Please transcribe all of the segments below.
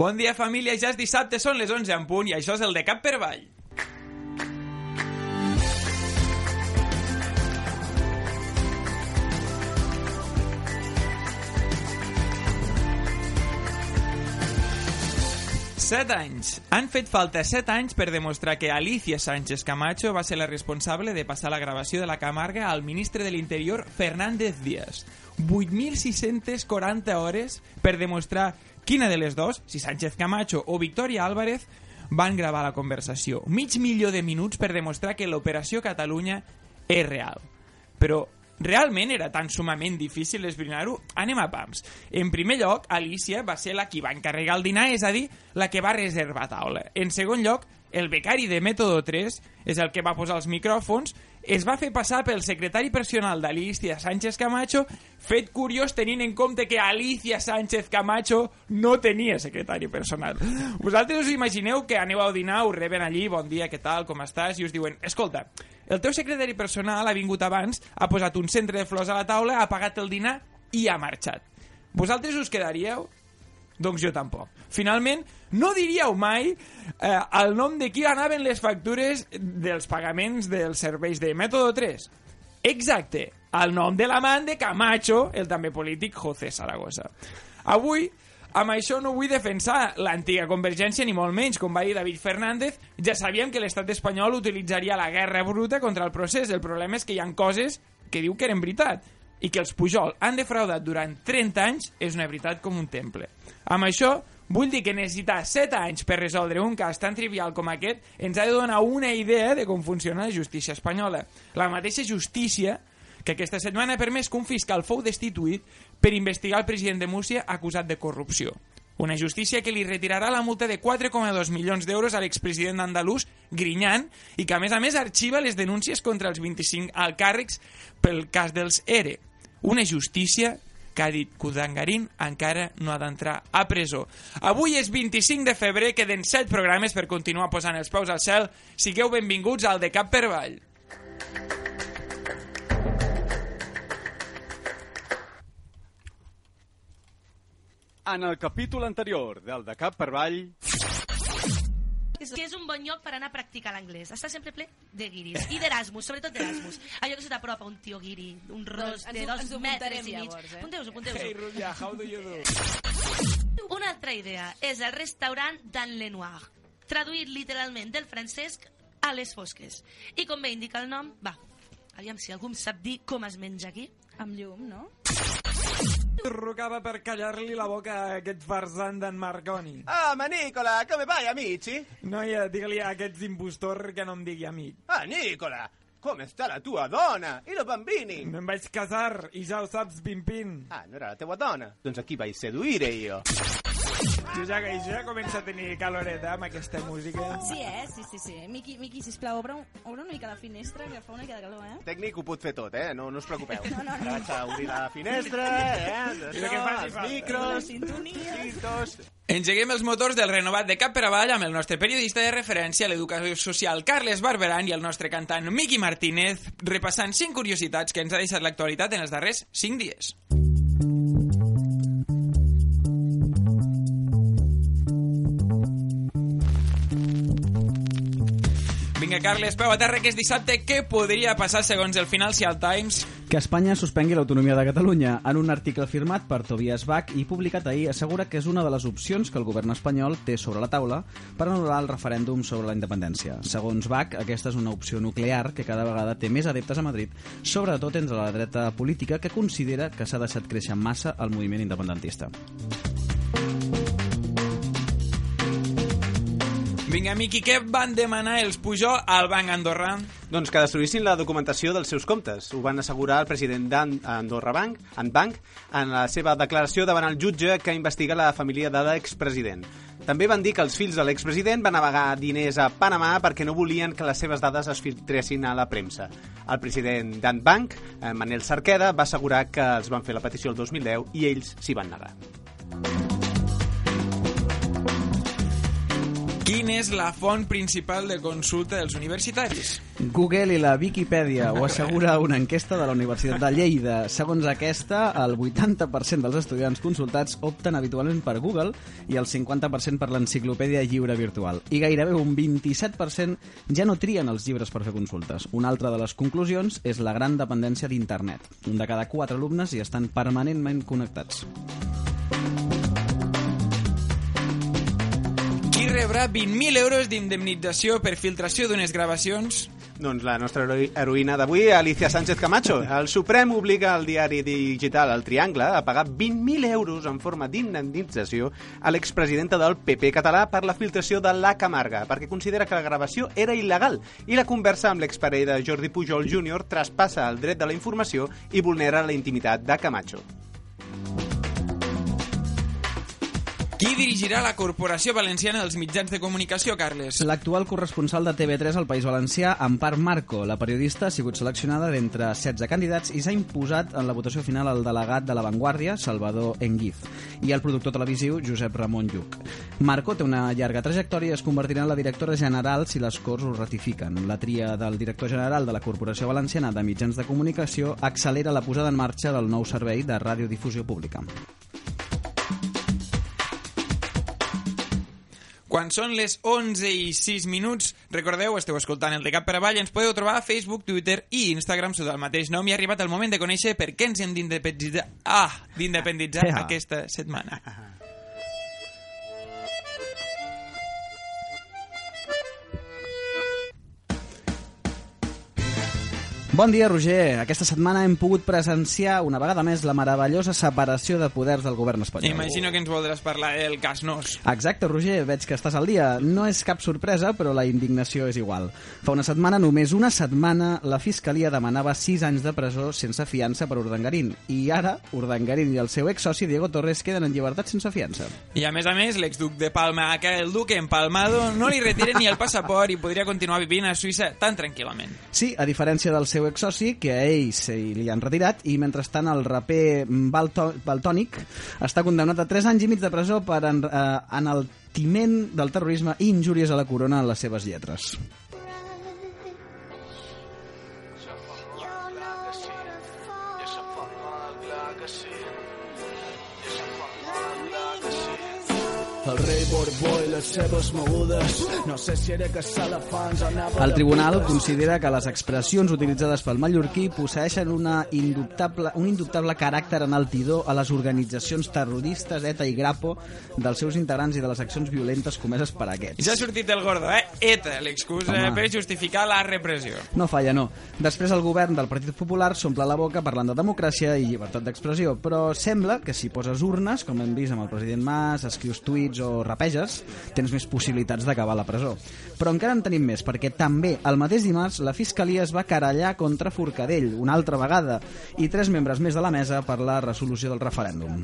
Bon dia, família. Ja és dissabte, són les 11 en punt i això és el de Cap per Vall. Set anys. Han fet falta set anys per demostrar que Alicia Sánchez Camacho va ser la responsable de passar la gravació de la Camarga al ministre de l'Interior Fernández Díaz. 8.640 hores per demostrar quina de les dos, si Sánchez Camacho o Victoria Álvarez, van gravar la conversació. Mig milió de minuts per demostrar que l'operació Catalunya és real. Però realment era tan sumament difícil esbrinar-ho? Anem a pams. En primer lloc, Alicia va ser la qui va encarregar el dinar, és a dir, la que va reservar taula. En segon lloc, el becari de Método 3 és el que va posar els micròfons, es va fer passar pel secretari personal d'Alicia Sánchez Camacho, fet curiós tenint en compte que Alicia Sánchez Camacho no tenia secretari personal. Vosaltres us imagineu que aneu a dinar, us reben allí, bon dia, què tal, com estàs, i us diuen, escolta, el teu secretari personal ha vingut abans, ha posat un centre de flors a la taula, ha pagat el dinar i ha marxat. Vosaltres us quedaríeu? Doncs jo tampoc. Finalment, no diríeu mai eh, el nom de qui anaven les factures dels pagaments dels serveis de Método 3. Exacte, el nom de l'amant de Camacho, el també polític José Zaragoza. Avui, amb això no vull defensar l'antiga Convergència, ni molt menys, com va dir David Fernández, ja sabíem que l'estat espanyol utilitzaria la guerra bruta contra el procés. El problema és que hi han coses que diu que eren veritat i que els Pujol han defraudat durant 30 anys és una veritat com un temple. Amb això, vull dir que necessitar 7 anys per resoldre un cas tan trivial com aquest ens ha de donar una idea de com funciona la justícia espanyola. La mateixa justícia que aquesta setmana ha permès que un fiscal fou destituït per investigar el president de Múrcia acusat de corrupció. Una justícia que li retirarà la multa de 4,2 milions d'euros a l'expresident andalús Grinyán i que, a més a més, arxiva les denúncies contra els 25 alcàrrecs pel cas dels ERE. Una justícia que ha dit que Udangarín encara no ha d'entrar a presó. Avui és 25 de febrer, queden 7 programes per continuar posant els peus al cel. Sigueu benvinguts al de Cap per Vall. En el capítol anterior del de Cap per Vall... És, que és un bon lloc per anar a practicar l'anglès. Està sempre ple de guiris. I d'Erasmus, sobretot d'Erasmus. Allò que se t'apropa un tio guiri, un ros Doncs de ens ho- dos ens ho metres i mig. llavors, eh? Apunteu-vos, apunteu-vos. Hey, Rubia, how do you do? Una altra idea és el restaurant Dan Lenoir, traduït literalment del francès a les fosques. I com bé indica el nom, va, aviam si algú em sap dir com es menja aquí. Amb llum, no? Rucava per callar-li la boca a aquest farsant d'en Marconi. Ah, ma Nicola, come vai, amici? Noia, digue-li a aquest impostor que no em digui amic. Ah, Nicola, come sta la tua dona? I i bambini? No em vaig casar i ja ho saps, Pimpin. Ah, no era la teua dona? Doncs a qui vaig seduire io? Jo ja, jo ja començo a tenir caloreta amb aquesta música. Sí, eh? Sí, sí, sí. Miqui, Miqui, sisplau, obre, un, obre una mica la finestra, que fa una mica de calor, eh? Tècnic ho pot fer tot, eh? No, no us preocupeu. No, no, no. Ara vaig a obrir la finestra, eh? Que Això, faci els micros, cintos... Engeguem els motors del renovat de Cap per Avall amb el nostre periodista de referència a l'educació social Carles Barberan i el nostre cantant Miqui Martínez repassant 5 curiositats que ens ha deixat l'actualitat en els darrers 5 dies. Vinga, Carles, peu a terra, que és dissabte. Què podria passar segons el Financial Times? Que Espanya suspengui l'autonomia de Catalunya. En un article firmat per Tobias Bach i publicat ahir assegura que és una de les opcions que el govern espanyol té sobre la taula per anul·lar el referèndum sobre la independència. Segons Bach, aquesta és una opció nuclear que cada vegada té més adeptes a Madrid, sobretot entre la dreta política que considera que s'ha deixat créixer massa el moviment independentista. Vinga, Miqui, què van demanar els Pujol al Banc Andorrà? Doncs que destruïssin la documentació dels seus comptes. Ho van assegurar el president d'Andorra Bank, en Bank, en la seva declaració davant el jutge que investiga la família de l'expresident. També van dir que els fills de l'expresident van navegar diners a Panamà perquè no volien que les seves dades es filtressin a la premsa. El president d'Antbank, eh, Manel Sarqueda, va assegurar que els van fer la petició el 2010 i ells s'hi van negar. Quina és la font principal de consulta dels universitaris? Google i la Viquipèdia ho assegura una enquesta de la Universitat de Lleida. Segons aquesta, el 80% dels estudiants consultats opten habitualment per Google i el 50% per l'enciclopèdia lliure virtual. I gairebé un 27% ja no trien els llibres per fer consultes. Una altra de les conclusions és la gran dependència d'internet. Un de cada quatre alumnes hi estan permanentment connectats. Qui rebrà 20.000 euros d'indemnització per filtració d'unes gravacions Doncs la nostra heroïna d'avui, Alicia Sánchez Camacho. El Suprem obliga el diari digital El Triangle a pagar 20.000 euros en forma d'indemnització a l'expresidenta del PP català per la filtració de La Camarga, perquè considera que la gravació era il·legal i la conversa amb l'exparell de Jordi Pujol Jr. traspassa el dret de la informació i vulnera la intimitat de Camacho. Qui dirigirà la Corporació Valenciana dels Mitjans de Comunicació, Carles? L'actual corresponsal de TV3 al País Valencià, Ampar Marco, la periodista, ha sigut seleccionada d'entre 16 candidats i s'ha imposat en la votació final el delegat de La Vanguardia, Salvador Enguiz, i el productor televisiu, Josep Ramon Lluc. Marco té una llarga trajectòria i es convertirà en la directora general si les Corts ho ratifiquen. La tria del director general de la Corporació Valenciana de Mitjans de Comunicació accelera la posada en marxa del nou servei de radiodifusió pública. Quan són les 11 i 6 minuts, recordeu, esteu escoltant el de Cap per Avall, ens podeu trobar a Facebook, Twitter i Instagram sota el mateix nom. I ha arribat el moment de conèixer per què ens hem d'independitzar ah, d'independitzar aquesta setmana. Bon dia, Roger. Aquesta setmana hem pogut presenciar una vegada més la meravellosa separació de poders del govern espanyol. Imagino que ens voldràs parlar del cas Nos. Exacte, Roger, veig que estàs al dia. No és cap sorpresa, però la indignació és igual. Fa una setmana, només una setmana, la Fiscalia demanava 6 anys de presó sense fiança per Urdangarín. I ara, Urdangarín i el seu exsoci, Diego Torres, queden en llibertat sense fiança. I a més a més, l'exduc de Palma, que el duque empalmado, no li retiren ni el passaport i podria continuar vivint a Suïssa tan tranquil·lament. Sí, a diferència del seu exsoci, que a ell se li han retirat, i mentrestant el raper Balto Baltònic està condemnat a 3 anys i mig de presó per en, eh, enaltiment del terrorisme i injúries a la corona en les seves lletres. El rei Borbó i les seves mogudes No sé si era que Salafans anava El tribunal considera que les expressions utilitzades pel mallorquí posseixen una indubtable, un indubtable caràcter enaltidor a les organitzacions terroristes ETA i Grapo dels seus integrants i de les accions violentes comeses per aquests. s'ha sortit el gordo, eh? ETA, l'excusa per justificar la repressió. No falla, no. Després el govern del Partit Popular s'omple la boca parlant de democràcia i llibertat d'expressió, però sembla que si poses urnes, com hem vist amb el president Mas, escrius tuits o rapeges, tens més possibilitats d'acabar a la presó. Però encara en tenim més, perquè també el mateix dimarts la Fiscalia es va carallar contra Forcadell, una altra vegada, i tres membres més de la mesa per la resolució del referèndum.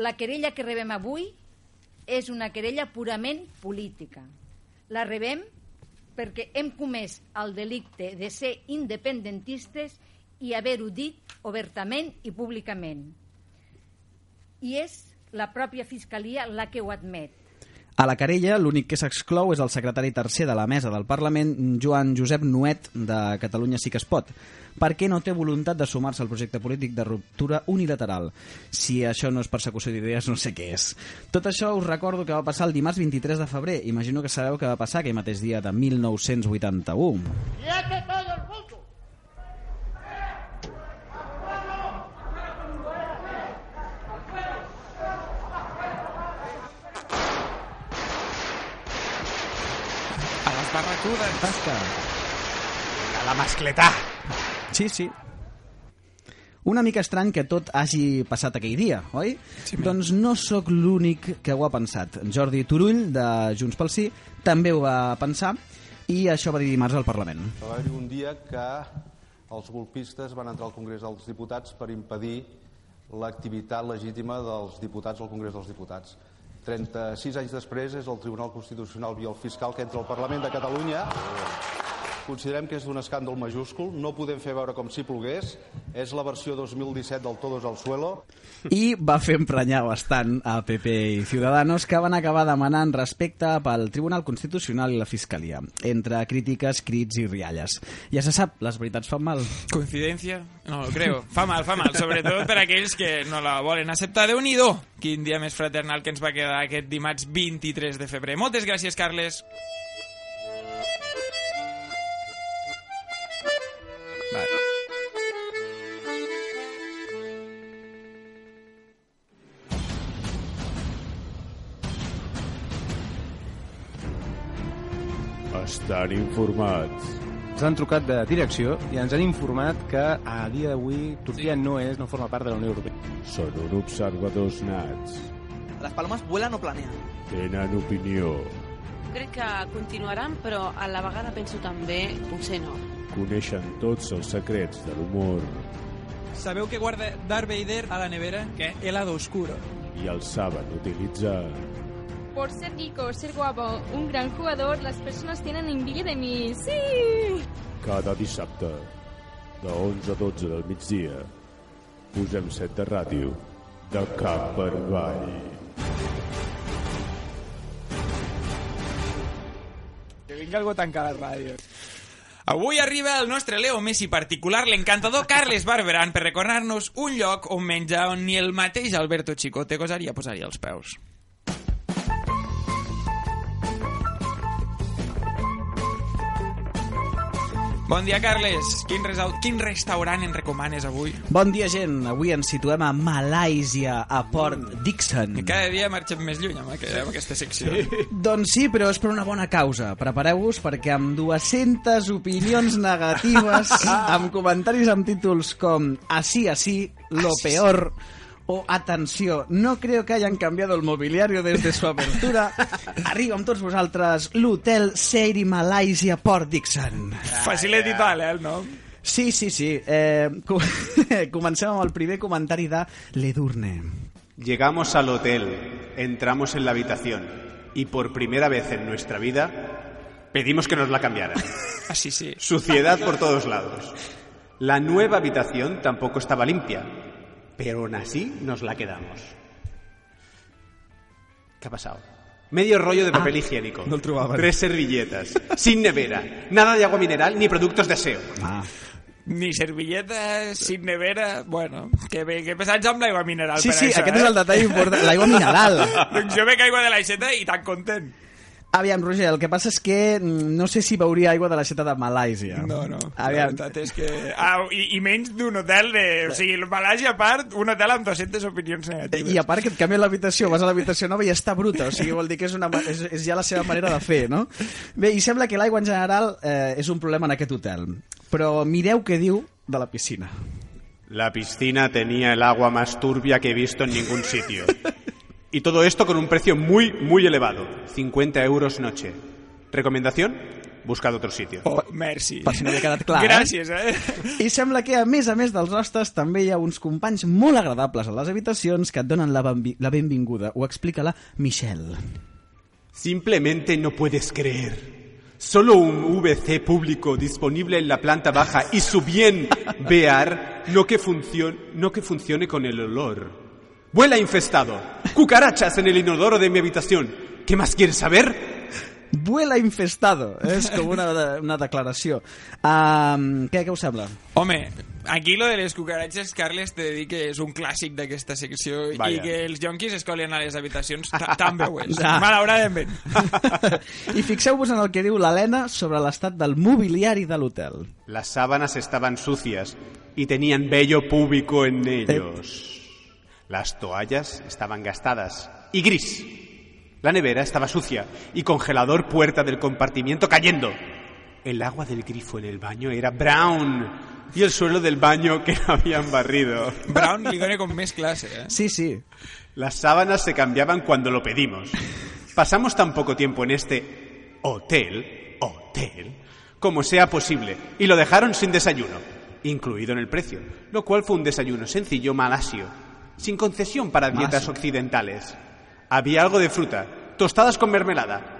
La querella que rebem avui és una querella purament política. La rebem perquè hem comès el delicte de ser independentistes i haver-ho dit obertament i públicament. I és la pròpia Fiscalia la que ho admet. A la querella, l'únic que s'exclou és el secretari tercer de la mesa del Parlament, Joan Josep Nuet, de Catalunya sí que es pot, perquè no té voluntat de sumar-se al projecte polític de ruptura unilateral. Si això no és persecució d'idees, no sé què és. Tot això us recordo que va passar el dimarts 23 de febrer. Imagino que sabeu que va passar aquell mateix dia de 1981. A les barracudes. Tasca! A la mascletà! Sí, sí. Una mica estrany que tot hagi passat aquell dia, oi? Sí, doncs no sóc l'únic que ho ha pensat. Jordi Turull, de Junts pel Sí, també ho va pensar i això va dir dimarts al Parlament. Va haver-hi un dia que els golpistes van entrar al Congrés dels Diputats per impedir l'activitat legítima dels diputats al Congrés dels Diputats. 36 anys després és el Tribunal Constitucional via el fiscal que entra al Parlament de Catalunya considerem que és d'un escàndol majúscul, no podem fer veure com si plogués, és la versió 2017 del Todos al Suelo. I va fer emprenyar bastant a PP i Ciudadanos que van acabar demanant respecte pel Tribunal Constitucional i la Fiscalia, entre crítiques, crits i rialles. Ja se sap, les veritats fan mal. Coincidència? No lo creo. Fa mal, fa mal, sobretot per aquells que no la volen acceptar. déu nhi Quin dia més fraternal que ens va quedar aquest dimarts 23 de febrer. Moltes gràcies, Carles. Estan informats. Ens han trucat de direcció i ens han informat que a dia d'avui Turquia no és, no forma part de la Unió Europea. Són un observadors nats. Las palomas vuelan o planean. Tenen opinió. Crec que continuaran, però a la vegada penso també, potser no. Coneixen tots els secrets de l'humor Sabeu que guarda Darth Vader a la nevera? Què? Helado oscuro. i el saben utilitzar. Por ser rico, ser guapo, un gran jugador, las personas tienen envidia de mí. ¡Sí! Cada dissabte, de 11 a 12 del migdia, posem set de ràdio, de cap per avall. Que vinga algú a tancar la ràdio. Avui arriba el nostre Leo Messi particular, l'encantador Carles Barberan, per recordar-nos un lloc on menjar on ni el mateix Alberto Chicote gosaria posar-hi els peus. Bon dia, Carles. Quin, resau... Quin restaurant en recomanes avui? Bon dia, gent. Avui ens situem a Malàisia, a Port Dixon. Que cada dia marxem més lluny amb, aqu amb aquesta secció. Sí. Doncs sí, però és per una bona causa. Prepareu-vos perquè amb 200 opinions negatives, amb comentaris amb títols com Así, así, lo peor o Atenció, no creo que hayan cambiado el mobiliario desde su apertura, arriba amb tots vosaltres l'hotel Seiri Malaysia Port Dixon. Facilet i tal, eh, el nom? Sí, sí, sí. Eh, co- comencem amb el primer comentari de l'Edurne. Llegamos al hotel, entramos en la habitación y por primera vez en nuestra vida pedimos que nos la cambiaran. Así sí. Suciedad por todos lados. La nueva habitación tampoco estaba limpia, pero aún así nos la quedamos. ¿Qué ha pasado? Medio rollo de papel Ah, higiénico. no el trobaven. Tres servilletas. Sin nevera. Nada de agua mineral ni productos de aseo. Ah. Ni servilleta, sin nevera... Bueno, que bé, que pesats amb l'aigua mineral Sí, per sí, això, aquest eh? és el detall important. L'aigua mineral. doncs jo bec aigua de l'aixeta i tan content. Aviam, Roger, el que passa és que mm, no sé si veuria aigua de la xeta de Malàisia. No, no. Aviam. La veritat és que... Ah, i, I menys d'un hotel de... O sigui, el Malàsia a part, un hotel amb 200 opinions negatives. I a part que et canvia l'habitació, vas a l'habitació nova i està bruta, o sigui, vol dir que és, una, és, és ja la seva manera de fer, no? Bé, i sembla que l'aigua en general eh, és un problema en aquest hotel. Però mireu què diu de la piscina. La piscina tenía el agua más turbia que he visto en ningún sitio. Y todo esto con un precio muy, muy elevado. 50 euros noche. ¿Recomendación? Buscad otro sitio. Oh, merci. Per si no havia quedat clar, Gràcies, eh? I sembla que, a més a més dels hostes, també hi ha uns companys molt agradables a les habitacions que et donen la, benvi la benvinguda. Ho explica la Michelle. Simplemente no puedes creer. Solo un VC público disponible en la planta baja y su bien VR no que, funcion no que funcione con el olor. Vuela infestado. Cucarachas en el inodoro de mi habitación. ¿Qué más quieres saber? Vuela infestado. És com una, una declaració. Um, què, què us sembla? Home, aquí lo de les cucaratges, Carles, t'he de dir que és un clàssic d'aquesta secció Vaja. i que els jonquis es colen a les habitacions ta- també ho és. Ah. Malauradament. I fixeu-vos en el que diu l'Helena sobre l'estat del mobiliari de l'hotel. Las sábanas estaban sucias y tenían vello púbico en ellos. Las toallas estaban gastadas y gris. La nevera estaba sucia y congelador puerta del compartimiento cayendo. El agua del grifo en el baño era brown y el suelo del baño que no habían barrido. Brown li dona com més classe, eh? Sí, sí. Las sábanas se cambiaban cuando lo pedimos. Pasamos tan poco tiempo en este hotel, hotel, como sea posible, y lo dejaron sin desayuno, incluido en el precio, lo cual fue un desayuno sencillo malasio, sin concesión para dietas occidentales. Había algo de fruta, tostadas con mermelada.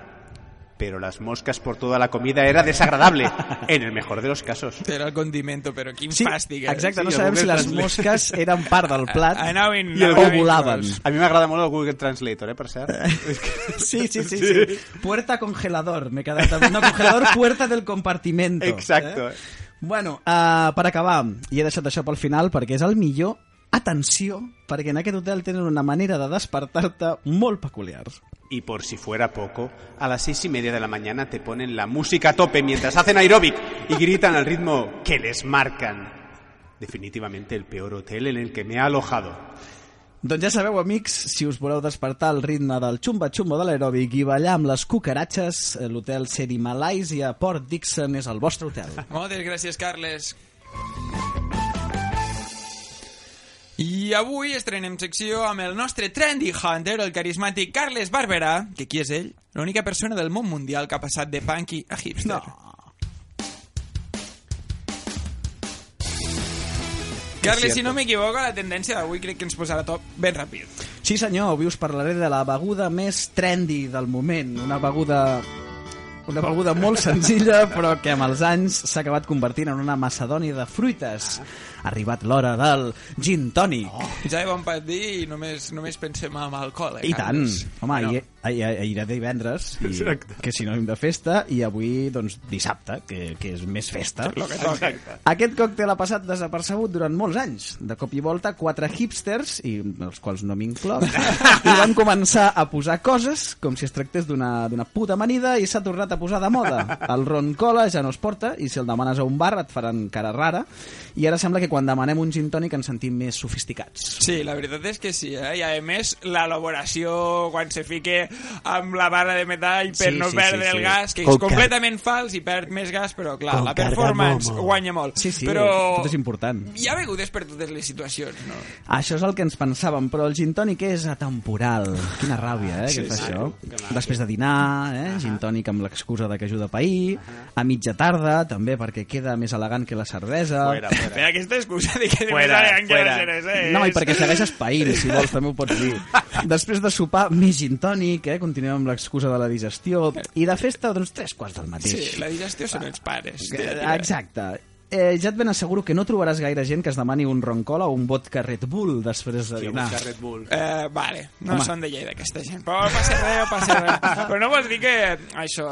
pero las moscas por toda la comida era desagradable, en el mejor de los casos. Era el condimento, però quin Sí, fàstic. eh? exacte, no Sí, sabem si les Google mosques eren part del plat Anaven, o anaven volaven. A mi m'agrada molt el Google Translator, eh, per cert. Sí, sí, sí, sí. Puerta congelador. M'he quedat amb... No, congelador, puerta del compartimento. Exacto. Eh? Bueno, uh, per acabar, i he deixat això pel final perquè és el millor. Atenció, perquè en aquest hotel tenen una manera de despertar-te molt peculiar. Y por si fuera poco, a las seis y media de la mañana te ponen la música a tope mientras hacen aeróbic y gritan al ritmo que les marcan. Definitivamente el peor hotel en el que me he alojado. Doncs ja sabeu, amics, si us voleu despertar el ritme del xumba-xumba de l'aeròbic i ballar amb les cucaratxes, eh, l'hotel Seri Malaysia Port Dixon és el vostre hotel. Moltes gràcies, Carles. I avui estrenem secció amb el nostre trendy hunter, el carismàtic Carles Barberà, que qui és ell? L'única persona del món mundial que ha passat de punky a hipster. No. Carles, si no m'equivoco, la tendència d'avui crec que ens posarà tot ben ràpid. Sí senyor, avui us parlaré de la beguda més trendy del moment, una beguda una beguda molt senzilla però que amb els anys s'ha acabat convertint en una macedònia de fruites. Ha arribat l'hora del gin tònic. Oh. Ja de bon patí i només, només pensem en alcohol, eh, I tant. Carles? Home, ahir, ahir, ahir era divendres, i, Exacte. que si no hem de festa, i avui, doncs, dissabte, que, que és més festa. Que. Aquest còctel ha passat desapercebut durant molts anys. De cop i volta, quatre hipsters, i els quals no m'incloc, i van començar a posar coses com si es tractés d'una d'una puta amanida i s'ha tornat a posar de moda. El ron cola ja no es porta i si el demanes a un bar et faran cara rara i ara sembla que quan demanem un gin tònic ens sentim més sofisticats. Sí, la veritat és que sí, eh? I a més, l'elaboració, quan se fique amb la barra de metall per Sí, no sí, perdre sí, sí. el gas, que Con és completament fals i perd més gas, però clar, Con la performance cardamomo. guanya molt. Sí, sí, però tot és important. hi ha begudes per totes les situacions, no? Això és el que ens pensàvem, però el gin tònic és atemporal. Quina ràbia, eh, Sí, que fa sí. això. Que. Després de dinar, eh, gin tònic amb l'excusa de que ajuda a pair, a mitja tarda, també perquè queda més elegant que la cervesa. Per aquesta excusa de que Fuera, fuera, ceresa és... No, i perquè segueixes païnt, si vols, també ho pots dir. Després de sopar, més gin tònic, eh? continuem amb l'excusa de la digestió, i de festa, doncs, tres quarts del mateix. Sí, la digestió són els pares. Eh, Exacte. Eh, ja et ben asseguro que no trobaràs gaire gent que es demani un ron cola o un vodka Red Bull després de dinar. Red Bull. Eh, vale, no Home. són de Lleida aquesta gent però passa res, no passa res però no vols dir que això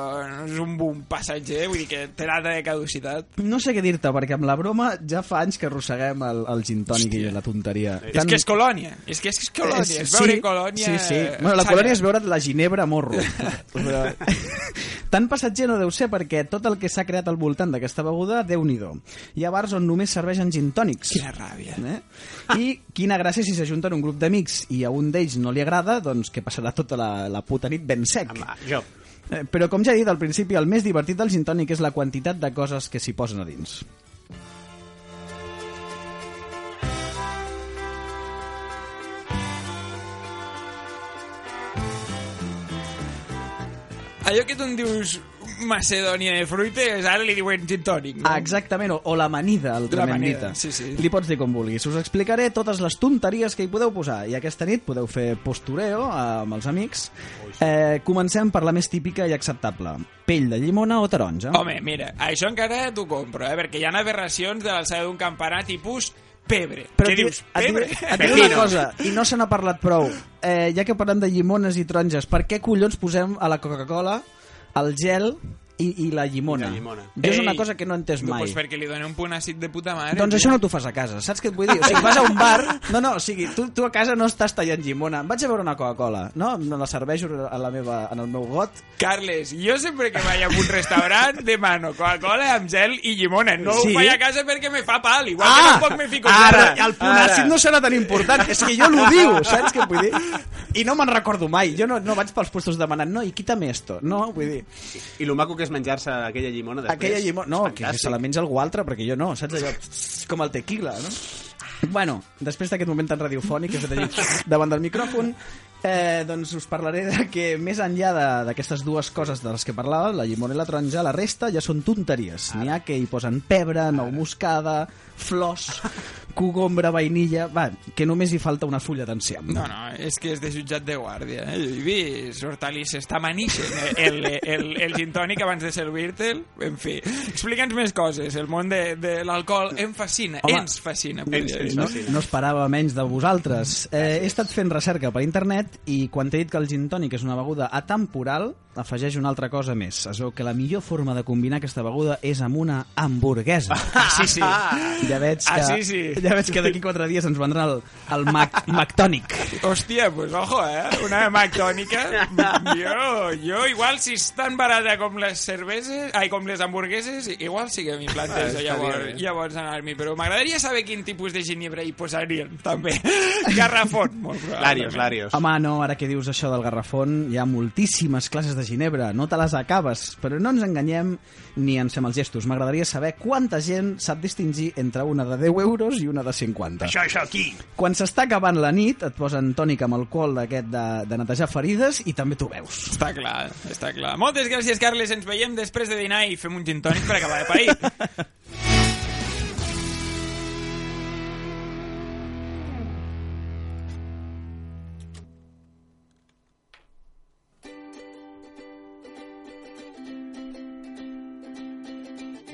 és un boom passatger vull dir que té data de caducitat No sé què dir-te, perquè amb la broma ja fa anys que arrosseguem el, el gin tònic i la tonteria. és que és colònia és que és colònia, és, és veure colònia Sí, sí. Bueno, la colònia és veure la ginebra morro. Però... Tan passatger no deu ser perquè tot el que s'ha creat al voltant d'aquesta beguda, déu nhi Hi ha bars on només serveixen gin tònics. Quina ràbia. Eh? I quina gràcia si s'ajunten un grup d'amics i a un d'ells no li agrada, doncs que passarà tota la, la puta nit ben sec. jo. Eh, Però com ja he dit al principi, el més divertit del gin tònic és la quantitat de coses que s'hi posen a dins. allò que tu en dius Macedònia de fruites, ara li diuen gin tònic, no? Exactament, o, o l'amanida, altrament L'amanida, dita. sí, sí. Li pots dir com vulguis. Us explicaré totes les tonteries que hi podeu posar. I aquesta nit podeu fer postureo eh, amb els amics. Eh, comencem per la més típica i acceptable. Pell de llimona o taronja. Home, mira, això encara t'ho compro, eh? perquè hi ha aberracions de l'alçada d'un campanar tipus pebre. Però Què et dius? et Pebre? diré- et diré una cosa, i no se n'ha parlat prou. Eh, ja que parlem de llimones i taronges, per què collons posem a la Coca-Cola el gel i, i la llimona? I la llimona. Jo és una cosa que no he entès no, mai. Doncs perquè li dona un punt àcid de puta mare. Doncs això no t'ho fas a casa, saps què et vull dir? O sigui, vas a un bar... No, no, o sigui, tu, tu a casa no estàs tallant llimona. Vaig a veure una Coca-Cola, no? Me la serveixo a la meva, en el meu got. Carles, jo sempre que vaig a un restaurant demano Coca-Cola amb gel i llimona. No Sí? ho faig a casa perquè me fa pal, igual que tampoc me fico ara, gel. el punt àcid no serà tan important. És que jo l'ho diu, saps què vull dir? I no me'n recordo mai. Jo no, no vaig pels puestos demanant, no, i quítame esto. No, vull dir... I lo maco que és menjar-se aquella llimona després. Aquella llimona... No, que se la menja algú altre, perquè jo no, saps allò? Com el tequila, no? Bueno, després d'aquest moment tan radiofònic que he fet allí davant del micròfon, Eh, doncs us parlaré de que més enllà d'aquestes dues coses de les que parlava, la llimona i la taronja, la resta ja són tonteries. N'hi ha que hi posen pebre, nou moscada, flors, cogombra, vainilla... Va, que només hi falta una fulla d'enciam. No, no, és que és de jutjat de guàrdia. Eh? He vist hortalisses, tamanixen el, el, el, el gin tònic abans de servir-te'l. En fi, explica'ns més coses. El món de, de l'alcohol em fascina, Home, ens fascina. dir. no, no esperava menys de vosaltres. Eh, he estat fent recerca per internet i quan t'he dit que el gin tònic és una beguda atemporal, afegeix una altra cosa més. Es veu que la millor forma de combinar aquesta beguda és amb una hamburguesa. Ah, sí, sí. Ja veig que, Ah, sí, sí. Ja veig que d'aquí quatre dies ens vendrà el, el Mac, Mactònic. Hòstia, pues ojo, eh? Una mactònica. Jo, jo igual si és tan barata com les cerveses, ai, com les hamburgueses, igual sí que m'hi Ah, plantejo està llavors, bé. llavors anar-m'hi. Però m'agradaria saber quin tipus de ginebra hi posarien, també. Garrafón, molt probablement. Larios, Larios. Home, no, ara que dius això del garrafón, hi ha moltíssimes classes de ginebra, no te les acabes, però no ens enganyem ni ens fem els gestos. M'agradaria saber quanta gent sap distingir entre una de 10 euros i una de 50. Això, això, aquí. Quan s'està acabant la nit, et posen tònic amb alcohol d'aquest de, de netejar ferides i també t'ho veus. Està clar, està clar. Moltes gràcies, Carles. Ens veiem després de dinar i fem un gin tònic per acabar de pair.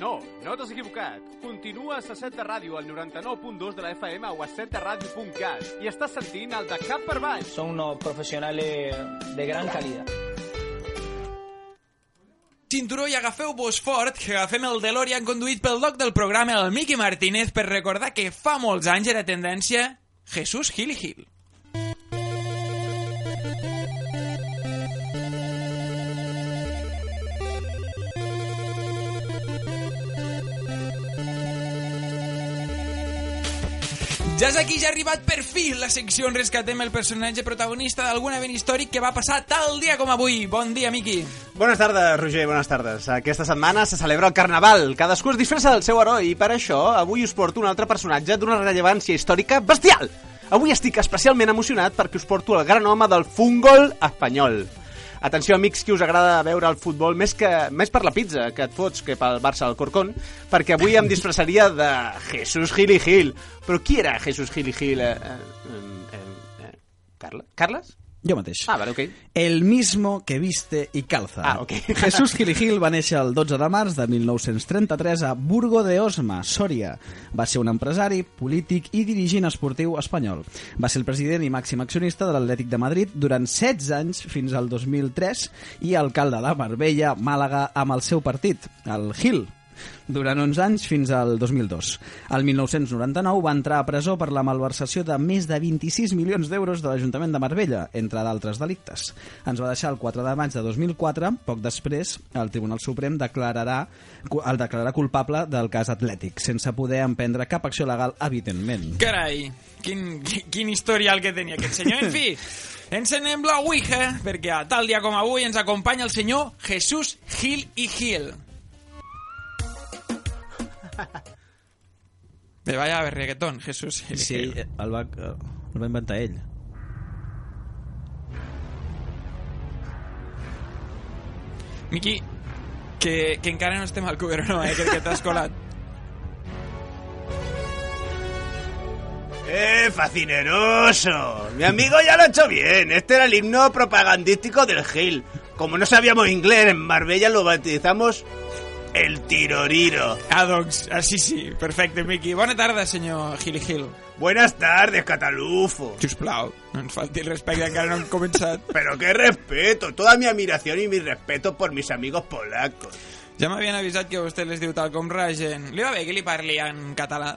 No, no t'has equivocat. Continues a 7 de ràdio al 99.2 de la FM o a 7deradio.cat i estàs sentint el de cap per baix. Son unos profesionales de gran calidad. Cinturó i agafeu-vos fort, que agafem el DeLorean conduït pel doc del programa, el Miqui Martínez, per recordar que fa molts anys era tendència Jesús Gil Gil. Ja és aquí, ja ha arribat per fi la secció on rescatem el personatge protagonista d'algun event històric que va passar tal dia com avui. Bon dia, Miqui. Bones tardes, Roger, bones tardes. Aquesta setmana se celebra el Carnaval. Cadascú es disfressa del seu heroi i per això avui us porto un altre personatge d'una rellevància històrica bestial. Avui estic especialment emocionat perquè us porto el gran home del fútbol espanyol. Atenció, amics, que us agrada veure el futbol més, que, més per la pizza que et fots que pel Barça al Corcón, perquè avui em disfressaria de Jesús Gil i Gil. Però qui era Jesús Gil i Gil? Eh, eh, eh, eh? Carles? Jo mateix. Ah, vale, ok. El mismo que viste i calza. Ah, ok. Jesús Gil va néixer el 12 de març de 1933 a Burgo de Osma, Sòria. Va ser un empresari, polític i dirigent esportiu espanyol. Va ser el president i màxim accionista de l'Atlètic de Madrid durant 16 anys fins al 2003 i alcalde de Marbella, Màlaga, amb el seu partit, el Gil, durant 11 anys fins al 2002. El 1999 va entrar a presó per la malversació de més de 26 milions d'euros de l'Ajuntament de Marbella, entre d'altres delictes. Ens va deixar el 4 de maig de 2004, poc després el Tribunal Suprem declararà, el declararà culpable del cas atlètic, sense poder emprendre cap acció legal, evidentment. Carai, quin, quin historial que tenia aquest senyor. En fi, encenem la Ouija, perquè a tal dia com avui ens acompanya el senyor Jesús Gil i Gil. Me vaya a ver reggaetón, Jesús Sí, el va, el va inventar ell. Miqui, que, que encara no estem al eh? Que, que t'has colat. ¡Eh, fascineroso! Mi amigo ya lo ha hecho bien. Este era el himno propagandístico del Gil. Como no sabíamos inglés, en Marbella lo bautizamos el Tiroriro. Ah, doncs, ah, sí, sí, perfecte, Miqui. Bona tarda, senyor Gil Gil. Buenas tardes, Catalufo. Sisplau, no ens falti el respecte, encara no hem començat. Pero qué respeto, toda mi admiración y mi respeto por mis amigos polacos. Ja m'havien avisat que vostè les diu tal com ragen. Li va bé que li parli en català?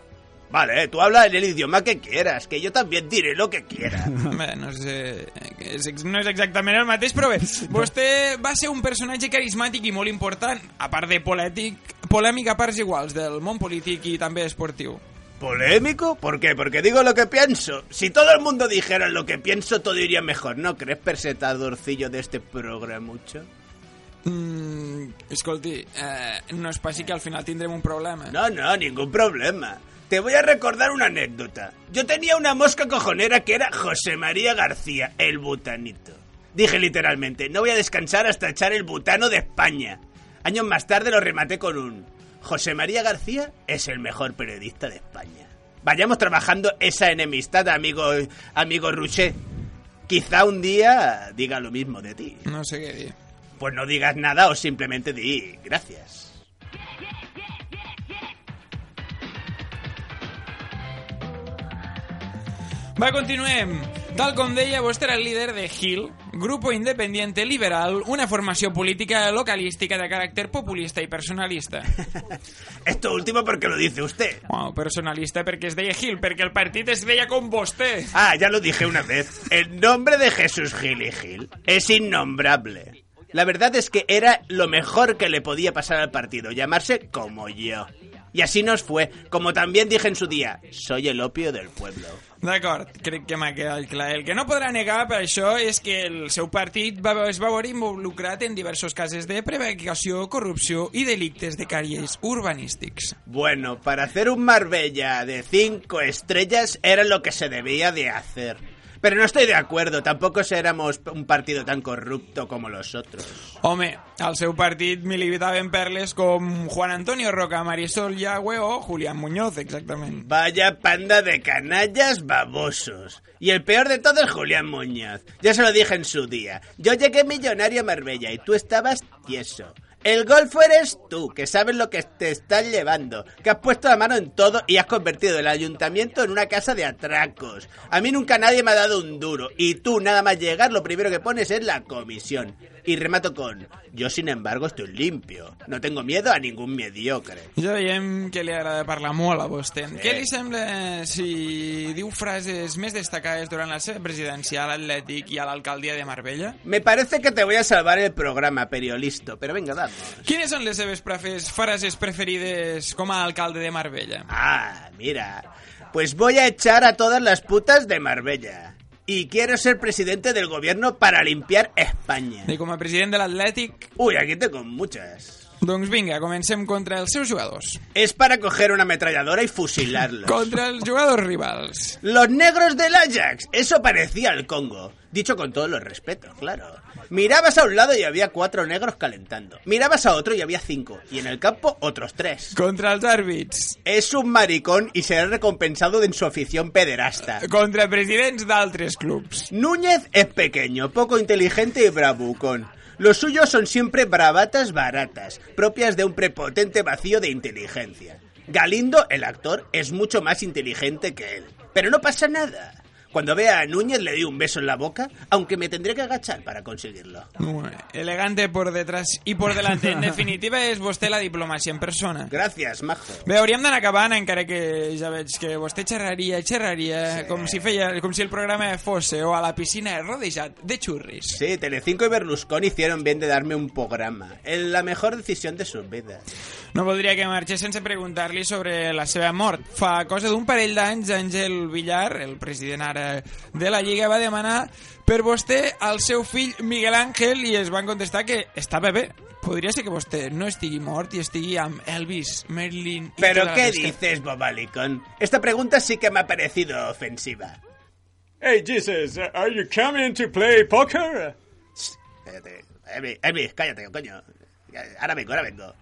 Vale, tú habla en el idioma que quieras, que yo también diré lo que quiera. Bé, no sé... És, no és exactament el mateix, però bé, vostè va ser un personatge carismàtic i molt important, a part de polètic, polèmic a parts iguals, del món polític i també esportiu. ¿Polémico? ¿Por qué? Porque digo lo que pienso. Si todo el mundo dijera lo que pienso, todo iría mejor, ¿no crees, presentadorcillo de este programucho? Mm, escolti, eh, no es passi que al final tindrem un problema. No, no, ningún problema. Te voy a recordar una anécdota. Yo tenía una mosca cojonera que era José María García, el butanito. Dije literalmente, no voy a descansar hasta echar el butano de España. Años más tarde lo rematé con un... José María García es el mejor periodista de España. Vayamos trabajando esa enemistad, amigo, amigo Ruché. Quizá un día diga lo mismo de ti. No sé qué dir. Pues no digas nada o simplemente di gracias. Va, continuem. Tal com deia, vostè era el líder de GIL, Grupo Independiente Liberal, una formació política localística de caràcter populista i personalista. Esto último porque lo dice usted. Wow, personalista perquè es deia Gil, perquè el partit es deia com vostè. Ah, ya lo dije una vez. El nombre de Jesús Gil y Gil es innombrable. La verdad es que era lo mejor que le podía pasar al partido, llamarse como yo. Y así nos fue, como también dije en su día, soy el opio del pueblo. D'acord, crec que m'ha quedat clar. El que no podrà negar per això és que el seu partit va, es va veure involucrat en diversos casos de prevaricació, corrupció i delictes de caries urbanístics. Bueno, para hacer un Marbella de cinco estrellas era lo que se debía de hacer. Pero no estoy de acuerdo, tampoco éramos un partido tan corrupto como los otros. Home, al seu partit militaven perles com Juan Antonio Roca, Marisol Yagüe o Julián Muñoz, exactament. Vaya panda de canallas babosos. Y el peor de todo es Julián Muñoz. Ya se lo dije en su día. Yo llegué millonario a Marbella y tú estabas tieso. El golfo eres tú, que sabes lo que te estás llevando, que has puesto la mano en todo y has convertido el ayuntamiento en una casa de atracos. A mí nunca nadie me ha dado un duro y tú nada más llegar lo primero que pones es la comisión. Y remato con, yo sin embargo estoy limpio, no tengo miedo a ningún mediocre. Ja veiem que li agrada parlar molt a vostè. Sí. Què li sembla si diu frases més destacades durant la seva presidència a l'Atlètic i a l'alcaldia de Marbella? Me parece que te voy a salvar el programa, periolisto, pero venga, vamos. Quines són les seves prefes, frases preferides com a alcalde de Marbella? Ah, mira, pues voy a echar a todas las putas de Marbella. Y quiero ser presidente del gobierno para limpiar España. I com a president de l'Atlètic? Uy, aquí tengo muchas. Doncs vinga, comencem contra els seus jugadors. Es para coger una ametralladora y fusilarlos. Contra els jugadors rivals. Los negros del Ajax. Eso parecía el Congo. Dicho con todos los respetos, claro. Mirabas a un lado y había cuatro negros calentando. Mirabas a otro y había cinco. Y en el campo otros tres. Contra els àrbits. Es un maricón y será recompensado en su afición pederasta. Contra presidents d'altres clubs. Núñez es pequeño, poco inteligente y bravucón. Los suyos son siempre bravatas baratas, propias de un prepotente vacío de inteligencia. Galindo, el actor, es mucho más inteligente que él. Pero no pasa nada. Cuando vea a Núñez le doy un beso en la boca, aunque me tendré que agachar para conseguirlo. Elegante por detrás i por delante. En definitiva, és vostè la diplomàcia en persona. Gracias, majo. Bé, hauríem d'anar acabant, encara que ja veig que vostè xerraria, xerraria, sí. com, si feia, com si el programa fos o a la piscina rodejat de xurris. Sí, Telecinco y Berlusconi hicieron bien de darme un programa. En la mejor decisión de sus vidas. No voldria que marxés sense preguntar-li sobre la seva mort. Fa cosa d'un parell d'anys, Àngel Villar, el president ara de la Lliga, va demanar per vostè al seu fill Miguel Ángel i es van contestar que estava bé. Podria ser que vostè no estigui mort i estigui amb Elvis, Merlin... i ¿Pero tota qué dices, bobalicón? Esta pregunta sí que me ha parecido ofensiva. Hey, Jesus, are you coming to play poker? Cállate. Elvis, Elvis, cállate, coño. Ahora vengo, ahora vengo.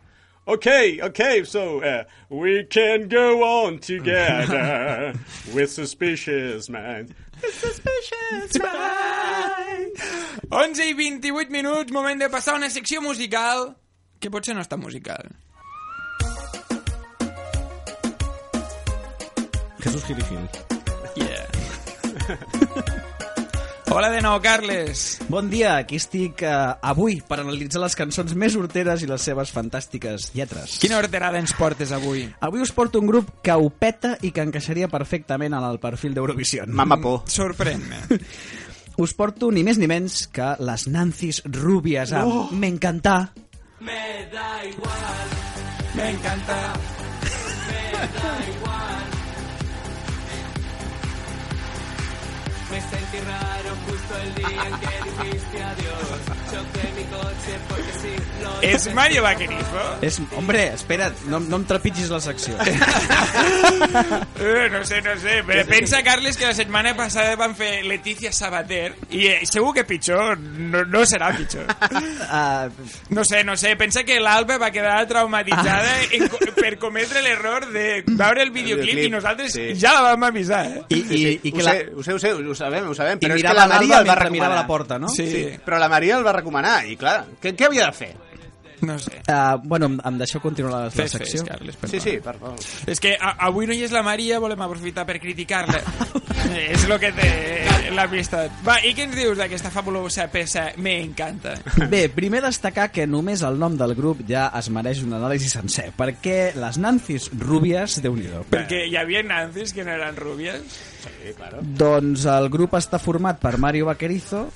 Okay, okay, so uh, we can go on together with suspicious minds. Suspicious mind. 11 i 28 minuts, moment de passar a una secció musical que potser no està musical. Jesús Gil. Yeah. Hola de nou, Carles. Bon dia, aquí estic eh, avui per analitzar les cançons més horteres i les seves fantàstiques lletres. Quina horterada ens portes avui? Avui us porto un grup que ho peta i que encaixaria perfectament en el perfil d'Eurovisió. Mama por. Sorprèn-me. Us porto ni més ni menys que les Nancy's Rubias amb Oh. M'encantà. Me da igual, me encanta. Me da igual. Me sentí raro justo el día en que dijiste adiós. És Mario Vaquerizo? És, hombre, espera't, no, no em trepitgis la secció. Eh, no sé, no sé. Però pensa, Carles, que la setmana passada van fer Leticia Sabater i eh, segur que pitjor no, no serà pitjor. Uh, No sé, no sé. Pensa que l'Alba va quedar traumatitzada en, co- per cometre l'error de veure el videoclip videoclip, i nosaltres sí. ja la vam avisar. Eh? I, i, i ho, que la... sé, ho sé, ho sé, ho sabem, ho sabem, I però és que mirava la Maria el va mentre recomanar. mirava la porta, no? Sí. sí. Però la Maria el va recomanar i, clar, què, què havia de fer? No sé. Uh, bueno, em, em deixeu continuar la, la Fes, secció? fes, Carles, Sí, sí, per favor. És que a, avui no hi és la Maria, volem aprofitar per criticar-la. Eh, és el que té l'amistat. Va, i què ens dius d'aquesta fabulosa peça? Me encanta. Bé, primer destacar que només el nom del grup ja es mereix un anàlisi sencer, perquè les Nancy's Rúbies, déu nhi Perquè hi havia nancis que no eren rúbies. Sí, claro. Doncs el grup està format per Mario Vaquerizo,